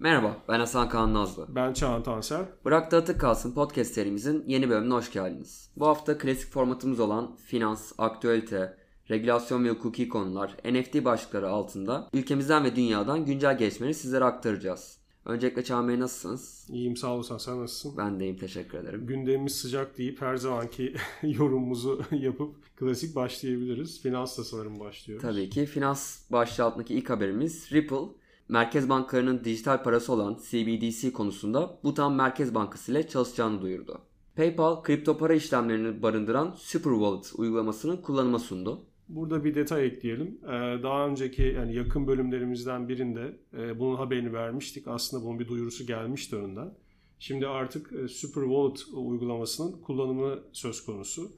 Merhaba, ben Hasan Kaan Nazlı. Ben Çağan Tansel. Bırak Dağıtık Kalsın podcast serimizin yeni bölümüne hoş geldiniz. Bu hafta klasik formatımız olan finans, aktüelite, regülasyon ve hukuki konular, NFT başlıkları altında ülkemizden ve dünyadan güncel gelişmeleri sizlere aktaracağız. Öncelikle Çağan Bey nasılsınız? İyiyim sağ olasın sen nasılsın? Ben de iyiyim teşekkür ederim. Gündemimiz sıcak deyip her zamanki yorumumuzu yapıp klasik başlayabiliriz. Finansla sanırım başlıyoruz. Tabii ki finans başlığı altındaki ilk haberimiz Ripple merkez bankalarının dijital parası olan CBDC konusunda Bhutan Merkez Bankası ile çalışacağını duyurdu. PayPal kripto para işlemlerini barındıran Super Wallet uygulamasının kullanıma sundu. Burada bir detay ekleyelim. Ee, daha önceki yani yakın bölümlerimizden birinde e, bunun haberini vermiştik. Aslında bunun bir duyurusu gelmişti önden. Şimdi artık e, Super Wallet uygulamasının kullanımı söz konusu.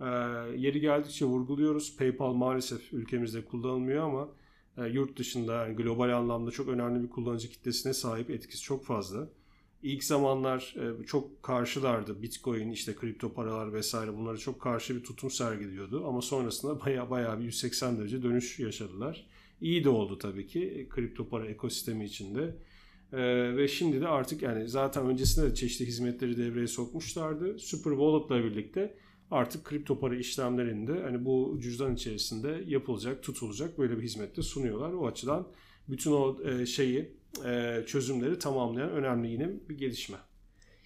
Ee, yeri geldikçe vurguluyoruz. PayPal maalesef ülkemizde kullanılmıyor ama yurt dışında yani global anlamda çok önemli bir kullanıcı kitlesine sahip etkisi çok fazla. İlk zamanlar e, çok karşılardı. Bitcoin, işte kripto paralar vesaire bunlara çok karşı bir tutum sergiliyordu. Ama sonrasında baya baya bir 180 derece dönüş yaşadılar. İyi de oldu tabii ki e, kripto para ekosistemi içinde. Ee, ve şimdi de artık yani zaten öncesinde de çeşitli hizmetleri devreye sokmuşlardı. Super Wallet'la birlikte artık kripto para işlemlerinde hani bu cüzdan içerisinde yapılacak, tutulacak böyle bir hizmette sunuyorlar. O açıdan bütün o şeyi e, çözümleri tamamlayan önemli yine bir gelişme.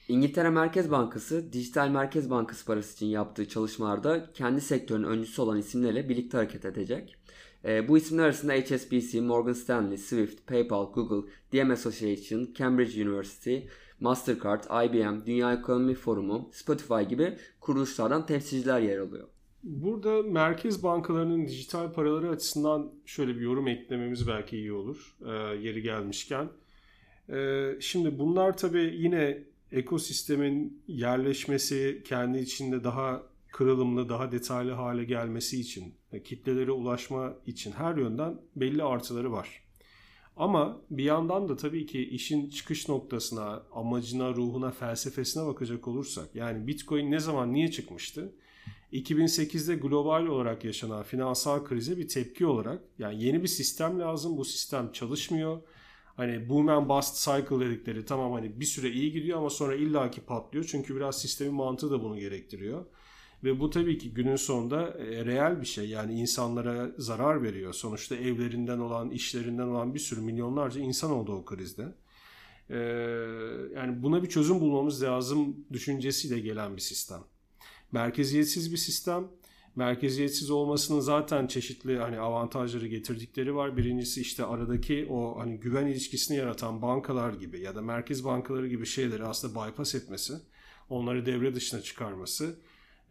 İngiltere Merkez Bankası, Dijital Merkez Bankası parası için yaptığı çalışmalarda kendi sektörün öncüsü olan isimlerle birlikte hareket edecek. E, bu isimler arasında HSBC, Morgan Stanley, Swift, PayPal, Google, DM Association, Cambridge University, Mastercard, IBM, Dünya Ekonomi Forumu, Spotify gibi kuruluşlardan temsilciler yer alıyor. Burada merkez bankalarının dijital paraları açısından şöyle bir yorum eklememiz belki iyi olur e, yeri gelmişken. E, şimdi bunlar tabii yine ekosistemin yerleşmesi, kendi içinde daha kırılımlı, daha detaylı hale gelmesi için, kitlelere ulaşma için her yönden belli artıları var. Ama bir yandan da tabii ki işin çıkış noktasına, amacına, ruhuna, felsefesine bakacak olursak yani Bitcoin ne zaman niye çıkmıştı? 2008'de global olarak yaşanan finansal krize bir tepki olarak yani yeni bir sistem lazım. Bu sistem çalışmıyor. Hani boom and bust cycle dedikleri tamam hani bir süre iyi gidiyor ama sonra illaki patlıyor. Çünkü biraz sistemin mantığı da bunu gerektiriyor. Ve bu tabii ki günün sonunda e, reel bir şey. Yani insanlara zarar veriyor. Sonuçta evlerinden olan, işlerinden olan bir sürü milyonlarca insan oldu o krizde. Ee, yani buna bir çözüm bulmamız lazım düşüncesiyle gelen bir sistem. Merkeziyetsiz bir sistem. Merkeziyetsiz olmasının zaten çeşitli hani avantajları getirdikleri var. Birincisi işte aradaki o hani güven ilişkisini yaratan bankalar gibi ya da merkez bankaları gibi şeyleri aslında bypass etmesi, onları devre dışına çıkarması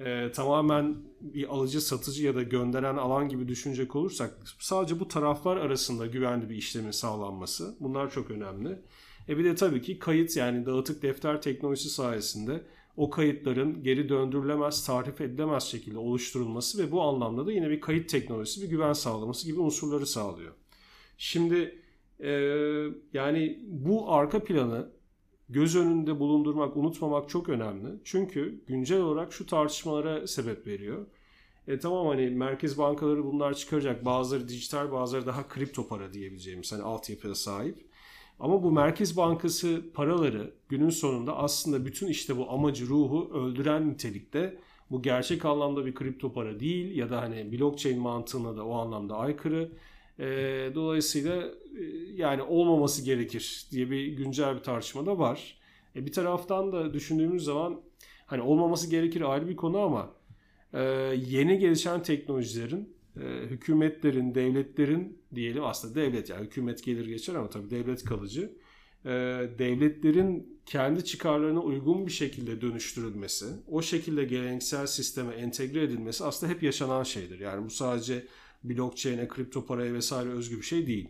e, tamamen bir alıcı satıcı ya da gönderen alan gibi düşünecek olursak sadece bu taraflar arasında güvenli bir işlemin sağlanması bunlar çok önemli. E bir de tabii ki kayıt yani dağıtık defter teknolojisi sayesinde o kayıtların geri döndürülemez, tarif edilemez şekilde oluşturulması ve bu anlamda da yine bir kayıt teknolojisi bir güven sağlaması gibi unsurları sağlıyor. Şimdi e, yani bu arka planı göz önünde bulundurmak, unutmamak çok önemli. Çünkü güncel olarak şu tartışmalara sebep veriyor. E tamam hani merkez bankaları bunlar çıkaracak. Bazıları dijital, bazıları daha kripto para diyebileceğimiz hani altyapıya sahip. Ama bu Merkez Bankası paraları günün sonunda aslında bütün işte bu amacı, ruhu öldüren nitelikte. Bu gerçek anlamda bir kripto para değil ya da hani blockchain mantığına da o anlamda aykırı. E, dolayısıyla e, yani olmaması gerekir diye bir güncel bir tartışma da var. E, bir taraftan da düşündüğümüz zaman hani olmaması gerekir ayrı bir konu ama e, yeni gelişen teknolojilerin e, hükümetlerin, devletlerin diyelim aslında devlet yani hükümet gelir geçer ama tabii devlet kalıcı. E, devletlerin kendi çıkarlarına uygun bir şekilde dönüştürülmesi, o şekilde geleneksel sisteme entegre edilmesi aslında hep yaşanan şeydir. Yani bu sadece blockchain'e, kripto paraya vesaire özgü bir şey değil.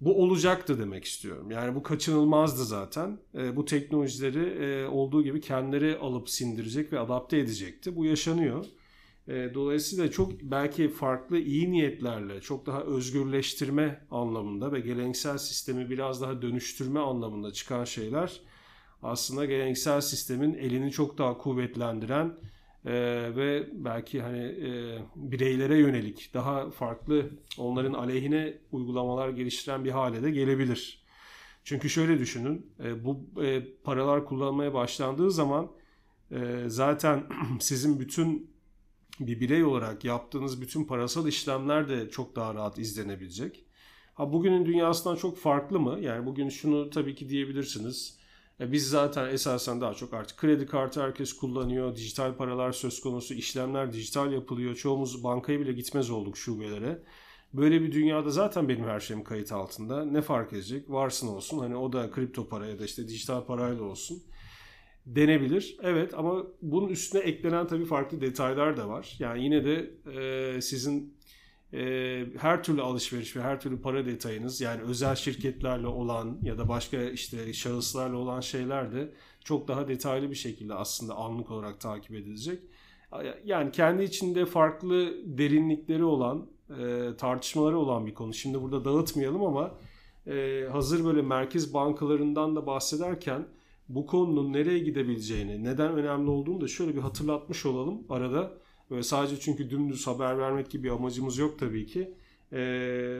Bu olacaktı demek istiyorum. Yani bu kaçınılmazdı zaten. E, bu teknolojileri e, olduğu gibi kendileri alıp sindirecek ve adapte edecekti. Bu yaşanıyor. E, dolayısıyla çok belki farklı iyi niyetlerle çok daha özgürleştirme anlamında ve geleneksel sistemi biraz daha dönüştürme anlamında çıkan şeyler aslında geleneksel sistemin elini çok daha kuvvetlendiren e, ve belki hani e, bireylere yönelik daha farklı onların aleyhine uygulamalar geliştiren bir hale de gelebilir. Çünkü şöyle düşünün, e, bu e, paralar kullanmaya başlandığı zaman e, zaten sizin bütün bir birey olarak yaptığınız bütün parasal işlemler de çok daha rahat izlenebilecek. Ha bugünün dünyasından çok farklı mı? Yani bugün şunu tabii ki diyebilirsiniz. E, biz zaten esasen daha çok artık kredi kartı herkes kullanıyor. Dijital paralar söz konusu. işlemler dijital yapılıyor. Çoğumuz bankaya bile gitmez olduk şubelere. Böyle bir dünyada zaten benim her şeyim kayıt altında. Ne fark edecek? Varsın olsun. Hani o da kripto para ya da işte dijital parayla olsun. Denebilir. Evet ama bunun üstüne eklenen tabii farklı detaylar da var. Yani yine de e, sizin e, her türlü alışveriş ve her türlü para detayınız yani özel şirketlerle olan ya da başka işte şahıslarla olan şeyler de çok daha detaylı bir şekilde aslında anlık olarak takip edilecek. Yani kendi içinde farklı derinlikleri olan e, tartışmaları olan bir konu. Şimdi burada dağıtmayalım ama e, hazır böyle merkez bankalarından da bahsederken bu konunun nereye gidebileceğini, neden önemli olduğunu da şöyle bir hatırlatmış olalım arada. Böyle sadece çünkü dümdüz haber vermek gibi amacımız yok tabii ki. Ee,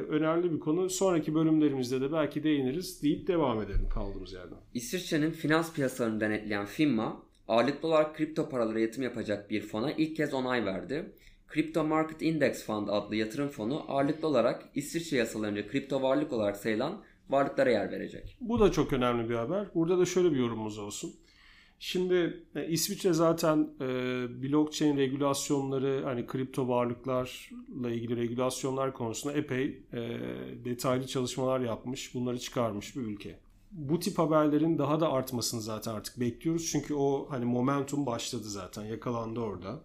önemli bir konu. Sonraki bölümlerimizde de belki değiniriz deyip devam edelim kaldığımız yerden. İsviçre'nin finans piyasalarını denetleyen FINMA, ağırlıklı olarak kripto paralara yatırım yapacak bir fona ilk kez onay verdi. Crypto Market Index Fund adlı yatırım fonu ağırlıklı olarak İsviçre yasalarınca kripto varlık olarak sayılan varlıklara yer verecek. Bu da çok önemli bir haber. Burada da şöyle bir yorumumuz olsun. Şimdi e, İsviçre zaten e, blockchain regülasyonları hani kripto varlıklarla ilgili regülasyonlar konusunda epey e, detaylı çalışmalar yapmış. Bunları çıkarmış bir ülke. Bu tip haberlerin daha da artmasını zaten artık bekliyoruz. Çünkü o hani momentum başladı zaten yakalandı orada.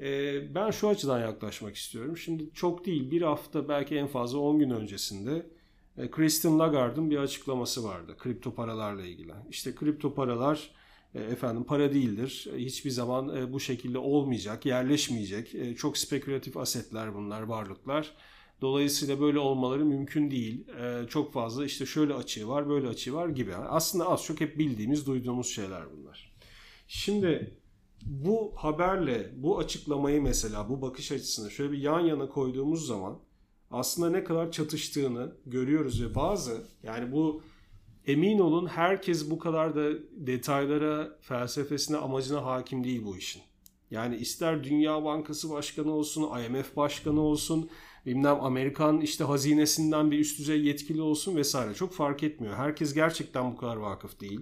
E, ben şu açıdan yaklaşmak istiyorum. Şimdi çok değil bir hafta belki en fazla 10 gün öncesinde e, Christine Lagarde'ın bir açıklaması vardı kripto paralarla ilgili. İşte kripto paralar efendim para değildir. E, hiçbir zaman bu şekilde olmayacak, yerleşmeyecek. Çok spekülatif asetler bunlar, varlıklar. Dolayısıyla böyle olmaları mümkün değil. Çok fazla işte şöyle açığı var, böyle açığı var gibi. Aslında az çok hep bildiğimiz, duyduğumuz şeyler bunlar. Şimdi bu haberle bu açıklamayı mesela bu bakış açısını şöyle bir yan yana koyduğumuz zaman aslında ne kadar çatıştığını görüyoruz ve bazı yani bu emin olun herkes bu kadar da detaylara, felsefesine, amacına hakim değil bu işin. Yani ister Dünya Bankası Başkanı olsun, IMF Başkanı olsun, bilmem Amerikan işte hazinesinden bir üst düzey yetkili olsun vesaire çok fark etmiyor. Herkes gerçekten bu kadar vakıf değil.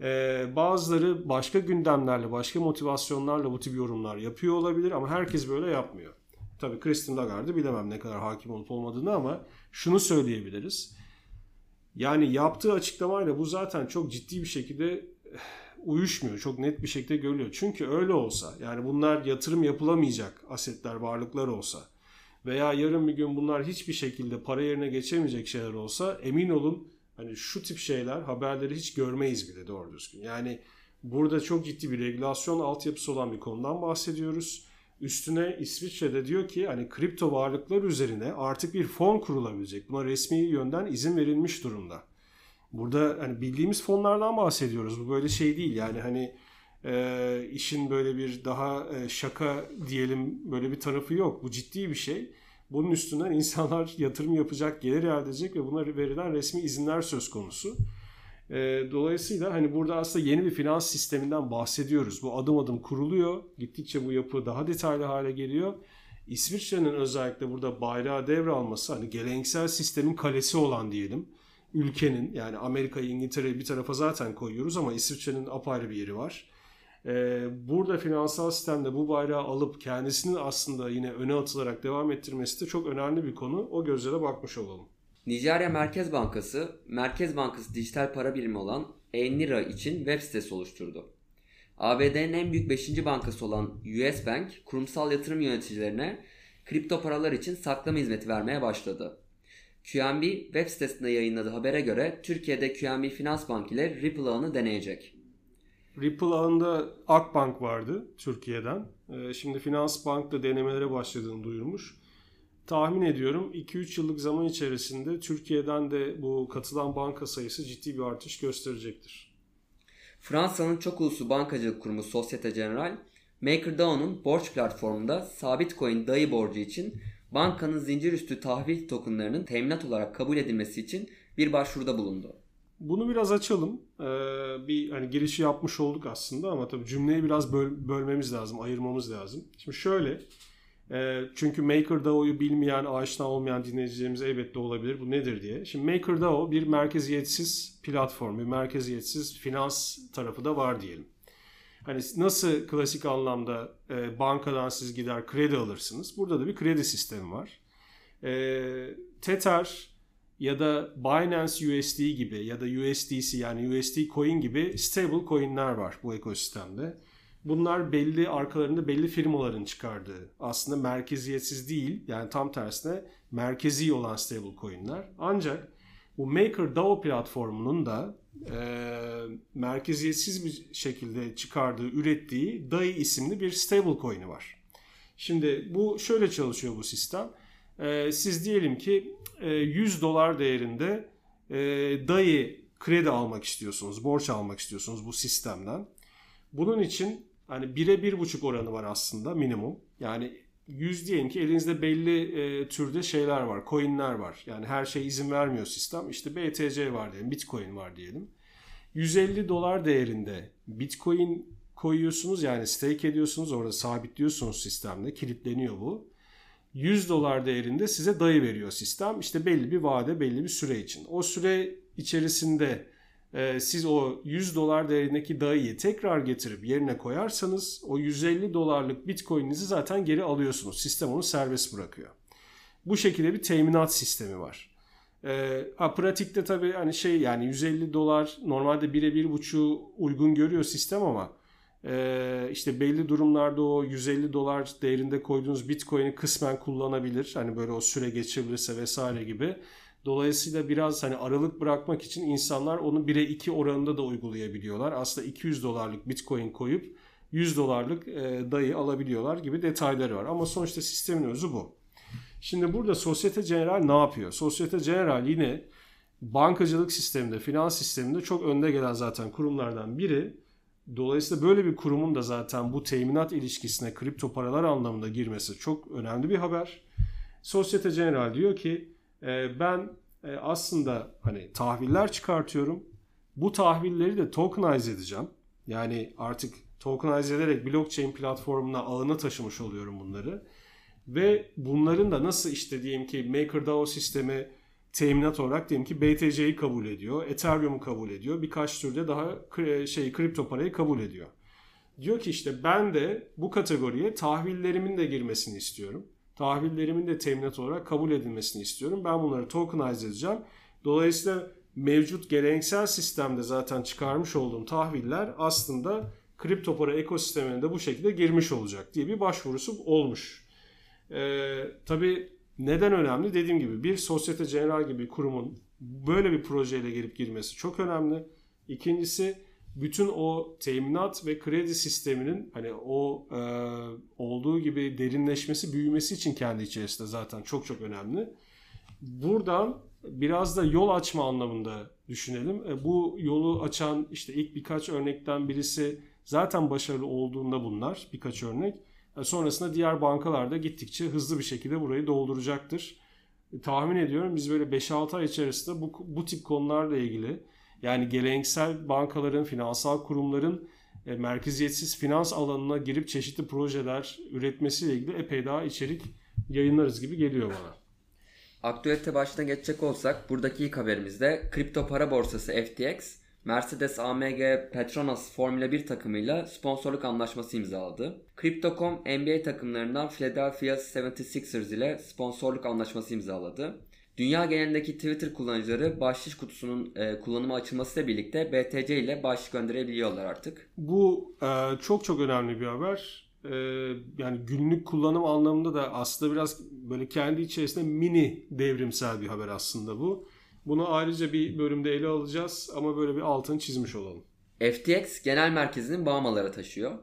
Ee, bazıları başka gündemlerle, başka motivasyonlarla bu tip yorumlar yapıyor olabilir ama herkes böyle yapmıyor. Tabii Christine Lagarde bilemem ne kadar hakim olup olmadığını ama şunu söyleyebiliriz. Yani yaptığı açıklamayla bu zaten çok ciddi bir şekilde eh, uyuşmuyor. Çok net bir şekilde görülüyor. Çünkü öyle olsa yani bunlar yatırım yapılamayacak asetler, varlıklar olsa veya yarın bir gün bunlar hiçbir şekilde para yerine geçemeyecek şeyler olsa emin olun hani şu tip şeyler haberleri hiç görmeyiz bile doğru düzgün. Yani burada çok ciddi bir regülasyon altyapısı olan bir konudan bahsediyoruz Üstüne İsviçre'de diyor ki hani kripto varlıklar üzerine artık bir fon kurulabilecek. Buna resmi yönden izin verilmiş durumda. Burada hani bildiğimiz fonlardan bahsediyoruz. Bu böyle şey değil. Yani hani e, işin böyle bir daha e, şaka diyelim böyle bir tarafı yok. Bu ciddi bir şey. Bunun üstünden insanlar yatırım yapacak, gelir elde edecek ve buna verilen resmi izinler söz konusu. E, dolayısıyla hani burada aslında yeni bir finans sisteminden bahsediyoruz. Bu adım adım kuruluyor. Gittikçe bu yapı daha detaylı hale geliyor. İsviçre'nin özellikle burada bayrağı devralması hani geleneksel sistemin kalesi olan diyelim. Ülkenin yani Amerika'yı İngiltere'yi bir tarafa zaten koyuyoruz ama İsviçre'nin apayrı bir yeri var. Ee, burada finansal sistemde bu bayrağı alıp kendisinin aslında yine öne atılarak devam ettirmesi de çok önemli bir konu. O gözle de bakmış olalım. Nijerya Merkez Bankası, Merkez Bankası dijital para birimi olan e-Nira için web sitesi oluşturdu. ABD'nin en büyük 5. bankası olan US Bank, kurumsal yatırım yöneticilerine kripto paralar için saklama hizmeti vermeye başladı. QNB web sitesinde yayınladığı habere göre Türkiye'de QNB Finans Bank ile Ripple ağını deneyecek. Ripple ağında Akbank vardı Türkiye'den. Ee, şimdi Finans Bank da denemelere başladığını duyurmuş tahmin ediyorum 2-3 yıllık zaman içerisinde Türkiye'den de bu katılan banka sayısı ciddi bir artış gösterecektir. Fransa'nın çok uluslu bankacılık kurumu Societe Generale, MakerDAO'nun borç platformunda sabit coin dayı borcu için bankanın zincir üstü tahvil tokenlarının teminat olarak kabul edilmesi için bir başvuruda bulundu. Bunu biraz açalım. Ee, bir hani girişi yapmış olduk aslında ama tabii cümleyi biraz böl, bölmemiz lazım, ayırmamız lazım. Şimdi şöyle, çünkü MakerDAO'yu bilmeyen, aşina olmayan dinleyicilerimiz elbette olabilir. Bu nedir diye. Şimdi MakerDAO bir merkeziyetsiz platform, bir merkeziyetsiz finans tarafı da var diyelim. Hani nasıl klasik anlamda e, bankadan siz gider kredi alırsınız. Burada da bir kredi sistemi var. E, Tether ya da Binance USD gibi ya da USDC yani USD coin gibi stable coinler var bu ekosistemde. Bunlar belli arkalarında belli firmaların çıkardığı aslında merkeziyetsiz değil yani tam tersine merkezi olan stable coinler. Ancak bu MakerDAO platformunun da e, merkeziyetsiz bir şekilde çıkardığı, ürettiği DAI isimli bir stable coin'i var. Şimdi bu şöyle çalışıyor bu sistem. E, siz diyelim ki e, 100 dolar değerinde e, DAI kredi almak istiyorsunuz, borç almak istiyorsunuz bu sistemden. Bunun için hani 1'e 1,5 oranı var aslında minimum. Yani 100 diyelim ki elinizde belli e, türde şeyler var, coinler var. Yani her şey izin vermiyor sistem. İşte BTC var diyelim, Bitcoin var diyelim. 150 dolar değerinde Bitcoin koyuyorsunuz yani stake ediyorsunuz orada sabitliyorsunuz sistemde kilitleniyor bu. 100 dolar değerinde size dayı veriyor sistem. İşte belli bir vade belli bir süre için. O süre içerisinde e, siz o 100 dolar değerindeki dayıyı tekrar getirip yerine koyarsanız o 150 dolarlık bitcoin'inizi zaten geri alıyorsunuz. Sistem onu serbest bırakıyor. Bu şekilde bir teminat sistemi var. E, ha, pratikte tabii hani şey yani 150 dolar normalde 1'e 1.5'u uygun görüyor sistem ama e, işte belli durumlarda o 150 dolar değerinde koyduğunuz bitcoin'i kısmen kullanabilir. Hani böyle o süre geçebilirse vesaire gibi. Dolayısıyla biraz hani aralık bırakmak için insanlar onu 1'e 2 oranında da uygulayabiliyorlar. Aslında 200 dolarlık bitcoin koyup 100 dolarlık e, dayı alabiliyorlar gibi detayları var. Ama sonuçta sistemin özü bu. Şimdi burada Societe General ne yapıyor? Societe General yine bankacılık sisteminde, finans sisteminde çok önde gelen zaten kurumlardan biri. Dolayısıyla böyle bir kurumun da zaten bu teminat ilişkisine kripto paralar anlamında girmesi çok önemli bir haber. Societe General diyor ki e, ben e, aslında hani tahviller çıkartıyorum. Bu tahvilleri de tokenize edeceğim. Yani artık tokenize ederek blockchain platformuna ağına taşımış oluyorum bunları. Ve bunların da nasıl işte diyelim ki MakerDAO sistemi teminat olarak diyelim ki BTC'yi kabul ediyor, Ethereum'u kabul ediyor, birkaç türde daha şey kripto parayı kabul ediyor. Diyor ki işte ben de bu kategoriye tahvillerimin de girmesini istiyorum. Tahvillerimin de teminat olarak kabul edilmesini istiyorum. Ben bunları tokenize edeceğim. Dolayısıyla mevcut geleneksel sistemde zaten çıkarmış olduğum tahviller aslında kripto para ekosistemine de bu şekilde girmiş olacak diye bir başvurusu olmuş. Ee, tabii neden önemli? Dediğim gibi bir Societe General gibi kurumun böyle bir projeyle gelip girmesi çok önemli. İkincisi bütün o teminat ve kredi sisteminin hani o e, olduğu gibi derinleşmesi, büyümesi için kendi içerisinde zaten çok çok önemli. Buradan biraz da yol açma anlamında düşünelim. E, bu yolu açan işte ilk birkaç örnekten birisi zaten başarılı olduğunda bunlar birkaç örnek. E, sonrasında diğer bankalar da gittikçe hızlı bir şekilde burayı dolduracaktır. E, tahmin ediyorum biz böyle 5-6 ay içerisinde bu, bu tip konularla ilgili yani geleneksel bankaların, finansal kurumların e, merkeziyetsiz finans alanına girip çeşitli projeler üretmesiyle ilgili epey daha içerik yayınlarız gibi geliyor bana. Aktüelite başına geçecek olsak buradaki ilk haberimizde kripto para borsası FTX Mercedes AMG Petronas Formula 1 takımıyla sponsorluk anlaşması imzaladı. Crypto.com NBA takımlarından Philadelphia 76ers ile sponsorluk anlaşması imzaladı. Dünya genelindeki Twitter kullanıcıları bahşiş kutusunun e, kullanıma açılmasıyla birlikte BTC ile bahşiş gönderebiliyorlar artık. Bu e, çok çok önemli bir haber. E, yani günlük kullanım anlamında da aslında biraz böyle kendi içerisinde mini devrimsel bir haber aslında bu. Bunu ayrıca bir bölümde ele alacağız ama böyle bir altını çizmiş olalım. FTX genel merkezinin Bahamalara taşıyor.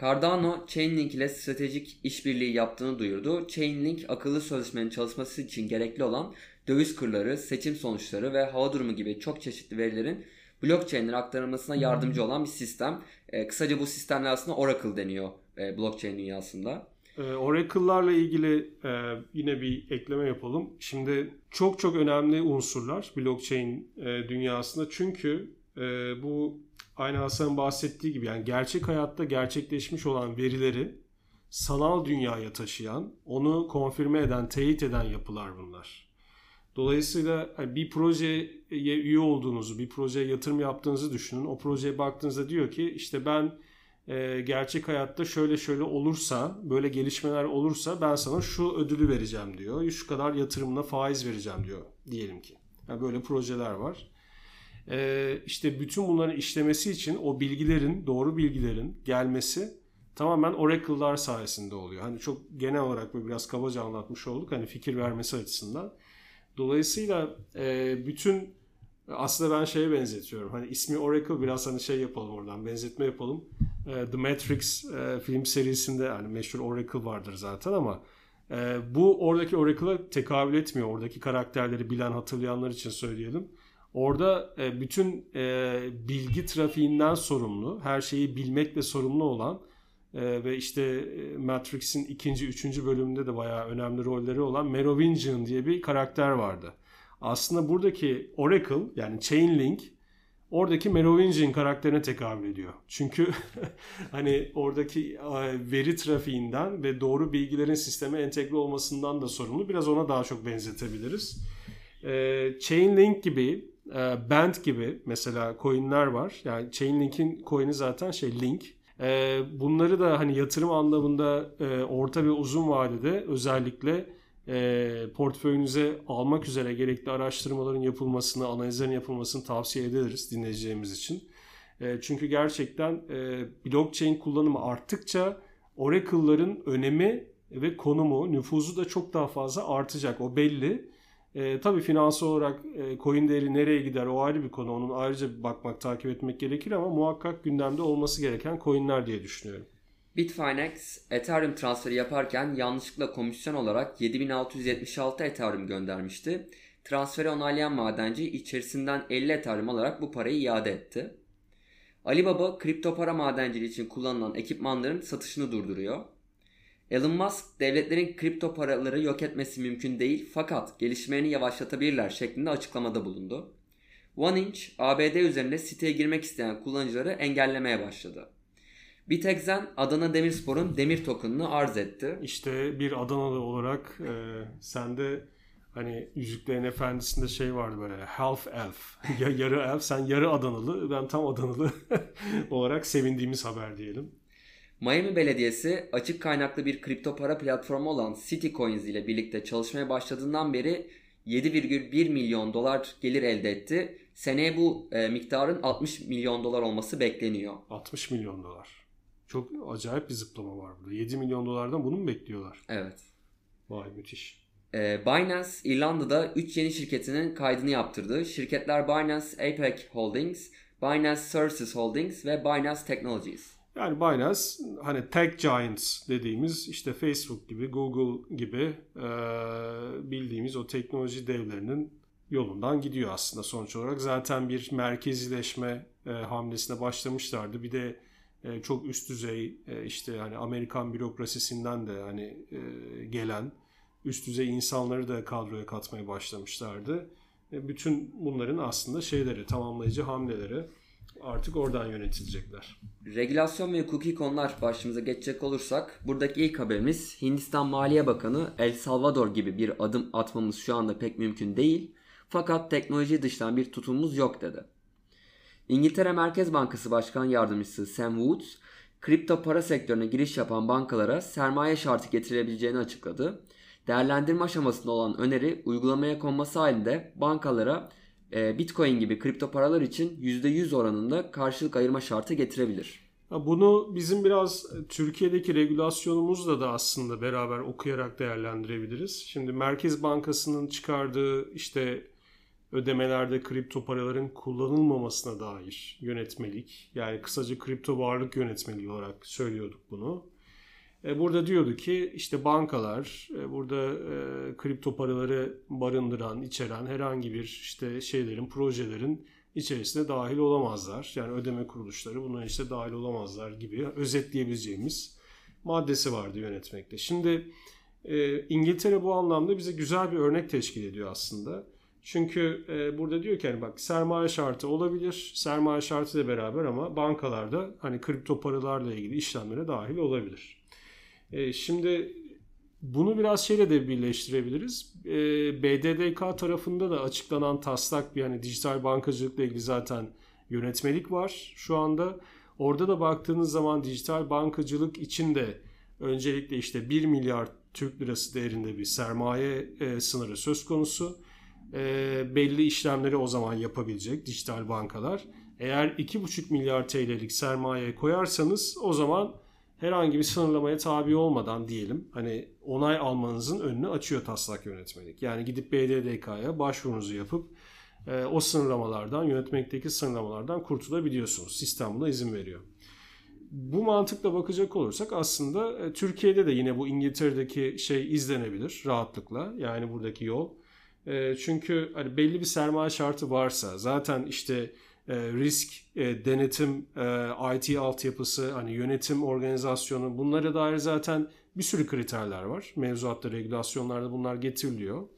Cardano Chainlink ile stratejik işbirliği yaptığını duyurdu. Chainlink akıllı sözleşmenin çalışması için gerekli olan döviz kurları, seçim sonuçları ve hava durumu gibi çok çeşitli verilerin blockchain'lere aktarılmasına yardımcı olan bir sistem. E, kısaca bu sistemler aslında Oracle deniyor e, blockchain dünyasında. E, Oracle'larla ilgili e, yine bir ekleme yapalım. Şimdi çok çok önemli unsurlar blockchain e, dünyasında. Çünkü e, bu aynı Hasan'ın bahsettiği gibi yani gerçek hayatta gerçekleşmiş olan verileri sanal dünyaya taşıyan, onu konfirme eden, teyit eden yapılar bunlar. Dolayısıyla hani bir projeye üye olduğunuzu, bir projeye yatırım yaptığınızı düşünün. O projeye baktığınızda diyor ki işte ben e, gerçek hayatta şöyle şöyle olursa, böyle gelişmeler olursa ben sana şu ödülü vereceğim diyor. Şu kadar yatırımla faiz vereceğim diyor diyelim ki. Yani böyle projeler var. E, işte bütün bunların işlemesi için o bilgilerin, doğru bilgilerin gelmesi tamamen Oracle'lar sayesinde oluyor. Hani çok genel olarak böyle biraz kabaca anlatmış olduk hani fikir vermesi açısından. Dolayısıyla e, bütün aslında ben şeye benzetiyorum. Hani ismi Oracle biraz hani şey yapalım oradan benzetme yapalım. E, The Matrix e, film serisinde hani meşhur Oracle vardır zaten ama e, bu oradaki Oracle'a tekabül etmiyor. Oradaki karakterleri bilen hatırlayanlar için söyleyelim. Orada e, bütün e, bilgi trafiğinden sorumlu, her şeyi bilmekle sorumlu olan ee, ve işte e, Matrix'in ikinci, üçüncü bölümünde de bayağı önemli rolleri olan Merovingian diye bir karakter vardı. Aslında buradaki Oracle yani Chainlink oradaki Merovingian karakterine tekabül ediyor. Çünkü hani oradaki veri trafiğinden ve doğru bilgilerin sisteme entegre olmasından da sorumlu. Biraz ona daha çok benzetebiliriz. Ee, Chainlink gibi, e, Band gibi mesela coinler var. Yani Chainlink'in coin'i zaten şey Link. Ee, bunları da hani yatırım anlamında e, orta ve uzun vadede özellikle e, portföyünüze almak üzere gerekli araştırmaların yapılmasını, analizlerin yapılmasını tavsiye ederiz dinleyeceğimiz için. E, çünkü gerçekten blockchain kullanımı arttıkça Oracle'ların önemi ve konumu, nüfuzu da çok daha fazla artacak. O belli. E, tabii finansal olarak e, coin değeri nereye gider o ayrı bir konu. Onun ayrıca bakmak, takip etmek gerekir ama muhakkak gündemde olması gereken coinler diye düşünüyorum. Bitfinex Ethereum transferi yaparken yanlışlıkla komisyon olarak 7676 Ethereum göndermişti. Transferi onaylayan madenci içerisinden 50 Ethereum alarak bu parayı iade etti. Alibaba kripto para madenciliği için kullanılan ekipmanların satışını durduruyor. Elon Musk devletlerin kripto paraları yok etmesi mümkün değil fakat gelişmelerini yavaşlatabilirler şeklinde açıklamada bulundu. OneInch ABD üzerinde siteye girmek isteyen kullanıcıları engellemeye başladı. Bitexen Adana Demirspor'un demir tokenını arz etti. İşte bir Adanalı olarak e, sende hani Yüzüklerin Efendisi'nde şey vardı böyle half elf. ya yarı elf sen yarı Adanalı ben tam Adanalı olarak sevindiğimiz haber diyelim. Miami Belediyesi açık kaynaklı bir kripto para platformu olan Citycoins ile birlikte çalışmaya başladığından beri 7,1 milyon dolar gelir elde etti. Seneye bu e, miktarın 60 milyon dolar olması bekleniyor. 60 milyon dolar. Çok acayip bir zıplama var burada. 7 milyon dolardan bunu mu bekliyorlar? Evet. Vay müthiş. E, Binance İrlanda'da 3 yeni şirketinin kaydını yaptırdı. Şirketler Binance APAC Holdings, Binance Services Holdings ve Binance Technologies. Yani Binance hani tech giants dediğimiz işte Facebook gibi, Google gibi e, bildiğimiz o teknoloji devlerinin yolundan gidiyor aslında sonuç olarak. Zaten bir merkezileşme e, hamlesine başlamışlardı. Bir de e, çok üst düzey e, işte hani Amerikan bürokrasisinden de hani e, gelen üst düzey insanları da kadroya katmaya başlamışlardı. E, bütün bunların aslında şeyleri, tamamlayıcı hamleleri artık oradan yönetilecekler. Regülasyon ve hukuki konular başımıza geçecek olursak buradaki ilk haberimiz Hindistan Maliye Bakanı El Salvador gibi bir adım atmamız şu anda pek mümkün değil fakat teknoloji dıştan bir tutumumuz yok dedi. İngiltere Merkez Bankası Başkan Yardımcısı Sam Woods, kripto para sektörüne giriş yapan bankalara sermaye şartı getirebileceğini açıkladı. Değerlendirme aşamasında olan öneri uygulamaya konması halinde bankalara Bitcoin gibi kripto paralar için %100 oranında karşılık ayırma şartı getirebilir. Bunu bizim biraz Türkiye'deki regülasyonumuzla da aslında beraber okuyarak değerlendirebiliriz. Şimdi Merkez Bankası'nın çıkardığı işte ödemelerde kripto paraların kullanılmamasına dair yönetmelik yani kısaca kripto varlık yönetmeliği olarak söylüyorduk bunu. E, burada diyordu ki işte bankalar e, burada e, kripto paraları barındıran, içeren herhangi bir işte şeylerin, projelerin içerisine dahil olamazlar. Yani ödeme kuruluşları buna işte dahil olamazlar gibi özetleyebileceğimiz maddesi vardı yönetmekte. Şimdi İngiltere bu anlamda bize güzel bir örnek teşkil ediyor aslında. Çünkü burada diyor ki hani bak sermaye şartı olabilir. Sermaye şartı ile beraber ama bankalarda hani kripto paralarla ilgili işlemlere dahil olabilir. E, şimdi bunu biraz şeyle de birleştirebiliriz. E, BDDK tarafında da açıklanan taslak bir hani dijital bankacılıkla ilgili zaten yönetmelik var şu anda. Orada da baktığınız zaman dijital bankacılık için de öncelikle işte 1 milyar Türk lirası değerinde bir sermaye e, sınırı söz konusu. E, belli işlemleri o zaman yapabilecek dijital bankalar. Eğer 2,5 milyar TL'lik sermaye koyarsanız o zaman herhangi bir sınırlamaya tabi olmadan diyelim hani onay almanızın önünü açıyor taslak yönetmelik. Yani gidip BDDK'ya başvurunuzu yapıp e, o sınırlamalardan, yönetmekteki sınırlamalardan kurtulabiliyorsunuz. Sistem buna izin veriyor. Bu mantıkla bakacak olursak aslında e, Türkiye'de de yine bu İngiltere'deki şey izlenebilir rahatlıkla. Yani buradaki yol. E, çünkü hani belli bir sermaye şartı varsa zaten işte e, risk, e, denetim, e, IT altyapısı, hani yönetim organizasyonu bunlara dair zaten bir sürü kriterler var. Mevzuatta, regülasyonlarda bunlar getiriliyor.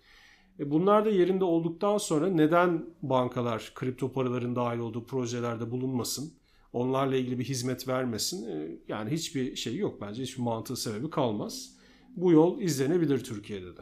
E, bunlar da yerinde olduktan sonra neden bankalar kripto paraların dahil olduğu projelerde bulunmasın? Onlarla ilgili bir hizmet vermesin? Yani hiçbir şey yok bence. Hiçbir mantığı sebebi kalmaz. Bu yol izlenebilir Türkiye'de de.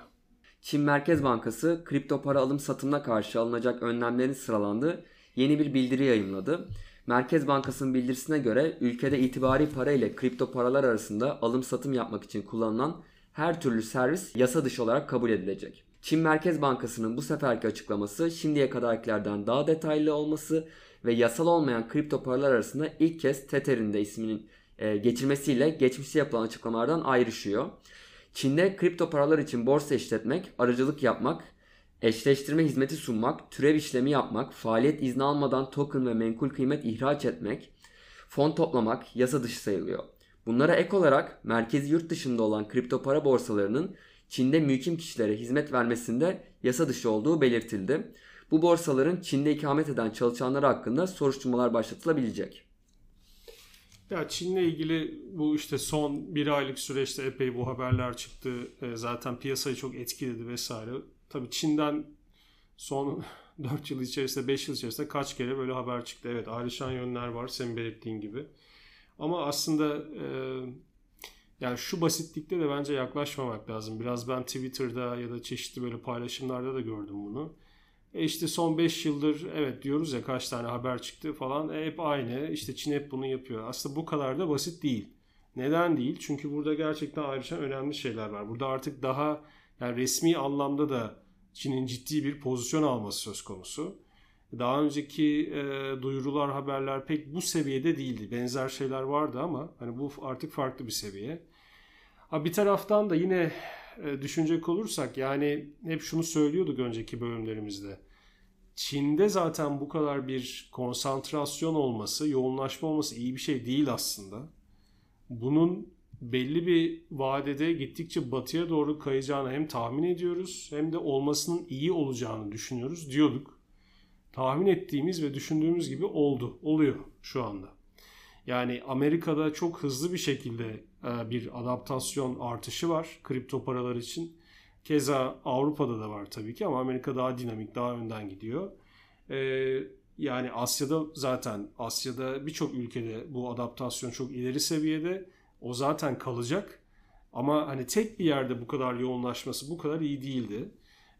Çin Merkez Bankası kripto para alım satımına karşı alınacak önlemlerin sıralandığı yeni bir bildiri yayımladı. Merkez Bankası'nın bildirisine göre ülkede itibari para ile kripto paralar arasında alım satım yapmak için kullanılan her türlü servis yasa dışı olarak kabul edilecek. Çin Merkez Bankası'nın bu seferki açıklaması şimdiye kadarkilerden daha detaylı olması ve yasal olmayan kripto paralar arasında ilk kez Tether'in de isminin e, geçirmesiyle geçmişte yapılan açıklamalardan ayrışıyor. Çin'de kripto paralar için borsa işletmek, aracılık yapmak, eşleştirme hizmeti sunmak, türev işlemi yapmak, faaliyet izni almadan token ve menkul kıymet ihraç etmek, fon toplamak yasa dışı sayılıyor. Bunlara ek olarak merkezi yurt dışında olan kripto para borsalarının Çin'de mülkim kişilere hizmet vermesinde yasa dışı olduğu belirtildi. Bu borsaların Çin'de ikamet eden çalışanlar hakkında soruşturmalar başlatılabilecek. Ya Çin'le ilgili bu işte son bir aylık süreçte epey bu haberler çıktı. E, zaten piyasayı çok etkiledi vesaire. Tabii Çin'den son 4 yıl içerisinde 5 yıl içerisinde kaç kere böyle haber çıktı. Evet ayrışan yönler var senin belirttiğin gibi. Ama aslında e, yani şu basitlikte de bence yaklaşmamak lazım. Biraz ben Twitter'da ya da çeşitli böyle paylaşımlarda da gördüm bunu. E işte son 5 yıldır evet diyoruz ya kaç tane haber çıktı falan e hep aynı. İşte Çin hep bunu yapıyor. Aslında bu kadar da basit değil. Neden değil? Çünkü burada gerçekten ayrışan önemli şeyler var. Burada artık daha yani resmi anlamda da Çin'in ciddi bir pozisyon alması söz konusu. Daha önceki e, duyurular, haberler pek bu seviyede değildi. Benzer şeyler vardı ama hani bu artık farklı bir seviye. Ha bir taraftan da yine e, düşünecek olursak yani hep şunu söylüyorduk önceki bölümlerimizde. Çin'de zaten bu kadar bir konsantrasyon olması, yoğunlaşma olması iyi bir şey değil aslında. Bunun belli bir vadede gittikçe batıya doğru kayacağını hem tahmin ediyoruz hem de olmasının iyi olacağını düşünüyoruz diyorduk. Tahmin ettiğimiz ve düşündüğümüz gibi oldu, oluyor şu anda. Yani Amerika'da çok hızlı bir şekilde e, bir adaptasyon artışı var kripto paralar için. Keza Avrupa'da da var tabii ki ama Amerika daha dinamik, daha önden gidiyor. E, yani Asya'da zaten Asya'da birçok ülkede bu adaptasyon çok ileri seviyede. O zaten kalacak. Ama hani tek bir yerde bu kadar yoğunlaşması bu kadar iyi değildi.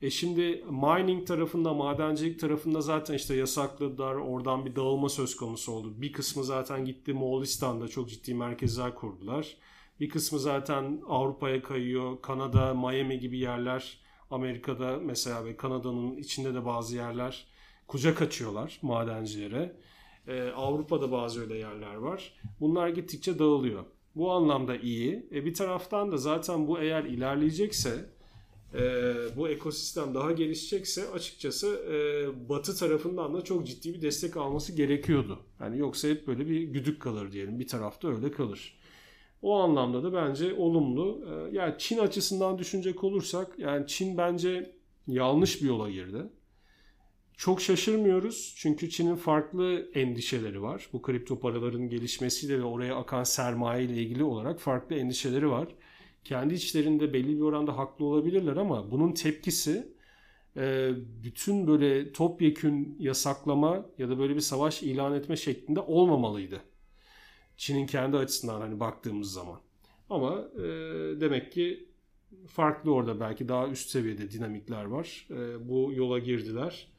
E şimdi mining tarafında, madencilik tarafında zaten işte yasakladılar. Oradan bir dağılma söz konusu oldu. Bir kısmı zaten gitti Moğolistan'da çok ciddi merkezler kurdular. Bir kısmı zaten Avrupa'ya kayıyor. Kanada, Miami gibi yerler Amerika'da mesela ve Kanada'nın içinde de bazı yerler kucak açıyorlar madencilere. Ee, Avrupa'da bazı öyle yerler var. Bunlar gittikçe dağılıyor. Bu anlamda iyi. E, bir taraftan da zaten bu eğer ilerleyecekse e, bu ekosistem daha gelişecekse açıkçası e, batı tarafından da çok ciddi bir destek alması gerekiyordu. Yani yoksa hep böyle bir güdük kalır diyelim. Bir tarafta öyle kalır. O anlamda da bence olumlu. E, yani Çin açısından düşünecek olursak yani Çin bence yanlış bir yola girdi. Çok şaşırmıyoruz çünkü Çin'in farklı endişeleri var. Bu kripto paraların gelişmesiyle ve oraya akan sermaye ile ilgili olarak farklı endişeleri var. Kendi içlerinde belli bir oranda haklı olabilirler ama bunun tepkisi e, bütün böyle topyekün yasaklama ya da böyle bir savaş ilan etme şeklinde olmamalıydı. Çin'in kendi açısından hani baktığımız zaman. Ama e, demek ki farklı orada belki daha üst seviyede dinamikler var. E, bu yola girdiler.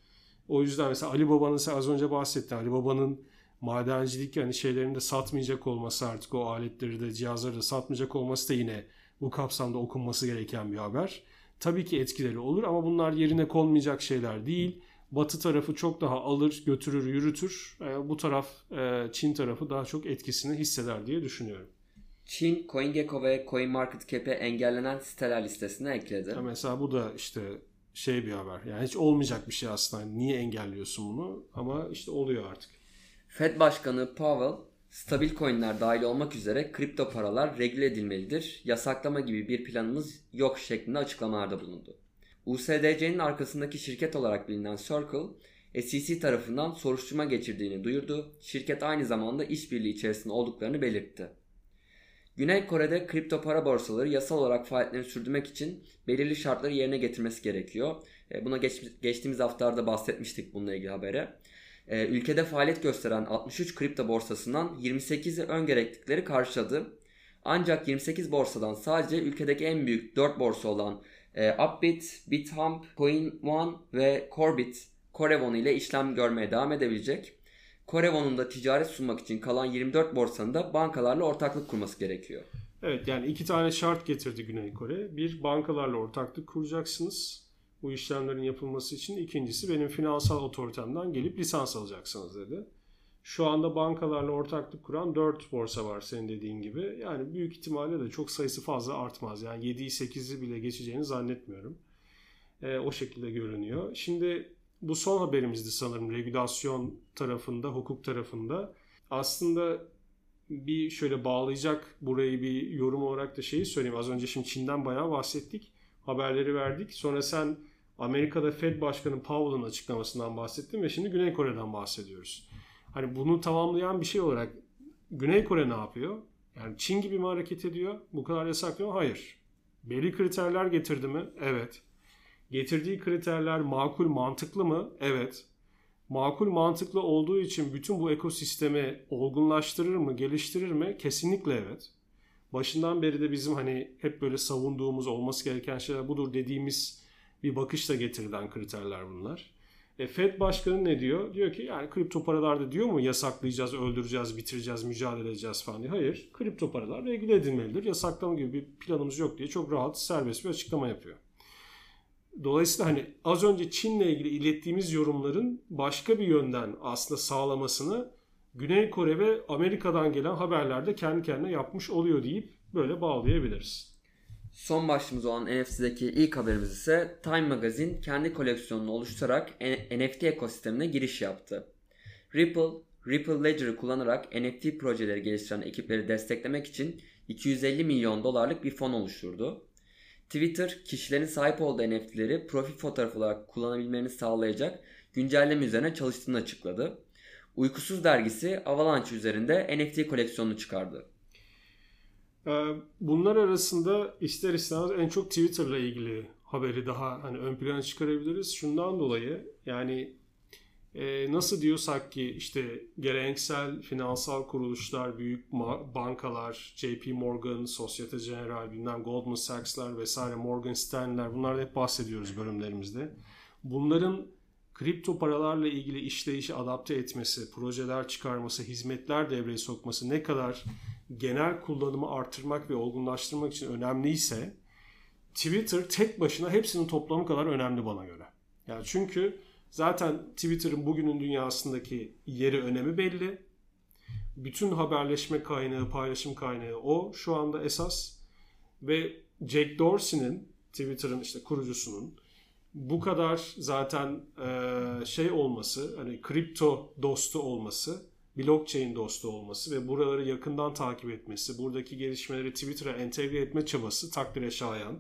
O yüzden mesela Ali Baba'nın sen az önce bahsettin. Ali Baba'nın madencilik yani şeylerini de satmayacak olması artık o aletleri de cihazları da satmayacak olması da yine bu kapsamda okunması gereken bir haber. Tabii ki etkileri olur ama bunlar yerine konmayacak şeyler değil. Batı tarafı çok daha alır, götürür, yürütür. E, bu taraf e, Çin tarafı daha çok etkisini hisseder diye düşünüyorum. Çin, CoinGecko ve CoinMarketCap'e engellenen siteler listesine ekledi. Ya mesela bu da işte şey bir haber. Yani hiç olmayacak bir şey aslında. Niye engelliyorsun bunu? Ama işte oluyor artık. Fed Başkanı Powell, stabil coinler dahil olmak üzere kripto paralar regüle edilmelidir, yasaklama gibi bir planımız yok şeklinde açıklamalarda bulundu. USDC'nin arkasındaki şirket olarak bilinen Circle, SEC tarafından soruşturma geçirdiğini duyurdu. Şirket aynı zamanda işbirliği içerisinde olduklarını belirtti. Güney Kore'de kripto para borsaları yasal olarak faaliyetlerini sürdürmek için belirli şartları yerine getirmesi gerekiyor. E, buna geç, geçtiğimiz haftalarda bahsetmiştik bununla ilgili habere. E, ülkede faaliyet gösteren 63 kripto borsasından 28'i ön gereklilikleri karşıladı. Ancak 28 borsadan sadece ülkedeki en büyük 4 borsa olan e, Upbit, BitHump, CoinOne ve Corebit, Corevon ile işlem görmeye devam edebilecek. Corevon'un da ticaret sunmak için kalan 24 borsanın da bankalarla ortaklık kurması gerekiyor. Evet yani iki tane şart getirdi Güney Kore. Bir bankalarla ortaklık kuracaksınız bu işlemlerin yapılması için. İkincisi benim finansal otoritemden gelip lisans alacaksınız dedi. Şu anda bankalarla ortaklık kuran 4 borsa var senin dediğin gibi. Yani büyük ihtimalle de çok sayısı fazla artmaz. Yani 7'yi 8'i bile geçeceğini zannetmiyorum. E, o şekilde görünüyor. Şimdi bu son haberimizdi sanırım regülasyon tarafında, hukuk tarafında. Aslında bir şöyle bağlayacak burayı bir yorum olarak da şeyi söyleyeyim. Az önce şimdi Çin'den bayağı bahsettik. Haberleri verdik. Sonra sen Amerika'da Fed Başkanı Powell'ın açıklamasından bahsettin ve şimdi Güney Kore'den bahsediyoruz. Hani bunu tamamlayan bir şey olarak Güney Kore ne yapıyor? Yani Çin gibi mi hareket ediyor? Bu kadar yasaklıyor mu? Hayır. Belli kriterler getirdi mi? Evet. Getirdiği kriterler makul, mantıklı mı? Evet. Makul, mantıklı olduğu için bütün bu ekosistemi olgunlaştırır mı, geliştirir mi? Kesinlikle evet. Başından beri de bizim hani hep böyle savunduğumuz, olması gereken şeyler budur dediğimiz bir bakışla getirilen kriterler bunlar. E Fed başkanı ne diyor? Diyor ki yani kripto paralarda diyor mu yasaklayacağız, öldüreceğiz, bitireceğiz, mücadele edeceğiz falan diye. Hayır. Kripto paralar regüle edilmelidir. Yasaklama gibi bir planımız yok diye çok rahat, serbest bir açıklama yapıyor. Dolayısıyla hani az önce Çin'le ilgili ilettiğimiz yorumların başka bir yönden aslında sağlamasını Güney Kore ve Amerika'dan gelen haberlerde kendi kendine yapmış oluyor deyip böyle bağlayabiliriz. Son başlığımız olan NFT'deki ilk haberimiz ise Time Magazine kendi koleksiyonunu oluşturarak NFT ekosistemine giriş yaptı. Ripple, Ripple Ledger'ı kullanarak NFT projeleri geliştiren ekipleri desteklemek için 250 milyon dolarlık bir fon oluşturdu. Twitter, kişilerin sahip olduğu NFT'leri profil fotoğrafı olarak kullanabilmelerini sağlayacak güncelleme üzerine çalıştığını açıkladı. Uykusuz dergisi Avalanche üzerinde NFT koleksiyonunu çıkardı. Ee, bunlar arasında ister istemez en çok Twitter'la ilgili haberi daha hani ön plana çıkarabiliriz. Şundan dolayı yani e, nasıl diyorsak ki işte geleneksel finansal kuruluşlar, büyük bankalar, JP Morgan, Societe Generale, bilmem Goldman Sachs'lar vesaire, Morgan Stanley'ler bunlardan hep bahsediyoruz bölümlerimizde. Bunların kripto paralarla ilgili işleyişi adapte etmesi, projeler çıkarması, hizmetler devreye sokması ne kadar genel kullanımı arttırmak ve olgunlaştırmak için önemliyse Twitter tek başına hepsinin toplamı kadar önemli bana göre. Yani çünkü zaten Twitter'ın bugünün dünyasındaki yeri önemi belli. Bütün haberleşme kaynağı, paylaşım kaynağı o şu anda esas. Ve Jack Dorsey'nin Twitter'ın işte kurucusunun bu kadar zaten şey olması, hani kripto dostu olması blockchain dostu olması ve buraları yakından takip etmesi, buradaki gelişmeleri Twitter'a entegre etme çabası takdire şayan.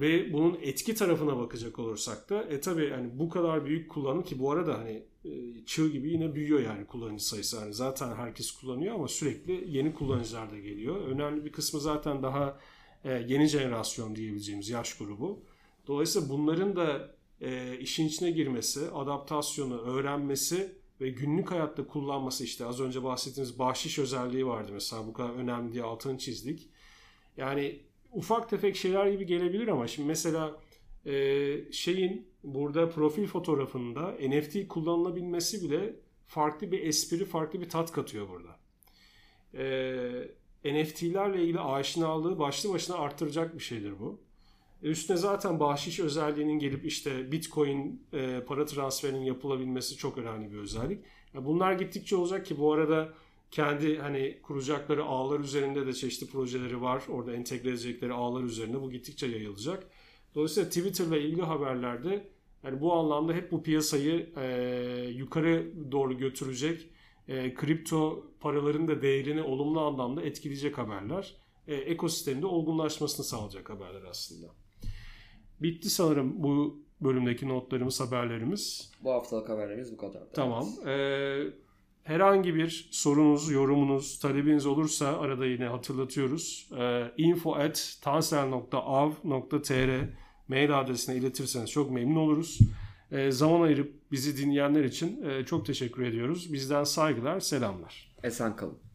Ve bunun etki tarafına bakacak olursak da e tabi hani bu kadar büyük kullanım ki bu arada hani e, çığ gibi yine büyüyor yani kullanıcı sayısı. Yani zaten herkes kullanıyor ama sürekli yeni kullanıcılar da geliyor. Önemli bir kısmı zaten daha e, yeni jenerasyon diyebileceğimiz yaş grubu. Dolayısıyla bunların da e, işin içine girmesi, adaptasyonu, öğrenmesi ve günlük hayatta kullanması işte az önce bahsettiğimiz bahşiş özelliği vardı mesela bu kadar önemli diye altını çizdik. Yani ufak tefek şeyler gibi gelebilir ama şimdi mesela e, şeyin burada profil fotoğrafında NFT kullanılabilmesi bile farklı bir espri, farklı bir tat katıyor burada. E, NFT'lerle ilgili aşinalığı başlı başına arttıracak bir şeydir bu. E, üstüne zaten bahşiş özelliğinin gelip işte Bitcoin e, para transferinin yapılabilmesi çok önemli bir özellik. Yani bunlar gittikçe olacak ki bu arada kendi hani kuracakları ağlar üzerinde de çeşitli projeleri var. Orada entegre edecekleri ağlar üzerinde bu gittikçe yayılacak. Dolayısıyla Twitter'la ilgili haberlerde yani bu anlamda hep bu piyasayı e, yukarı doğru götürecek, e, kripto paraların da değerini olumlu anlamda etkileyecek haberler. E, ekosistemde olgunlaşmasını sağlayacak haberler aslında. Bitti sanırım bu bölümdeki notlarımız, haberlerimiz. Bu haftalık haberlerimiz bu kadar. Tamam. Ee, herhangi bir sorunuz, yorumunuz, talebiniz olursa arada yine hatırlatıyoruz. Ee, info at tansel.av.tr mail adresine iletirseniz çok memnun oluruz. Ee, zaman ayırıp bizi dinleyenler için e, çok teşekkür ediyoruz. Bizden saygılar, selamlar. Esen kalın.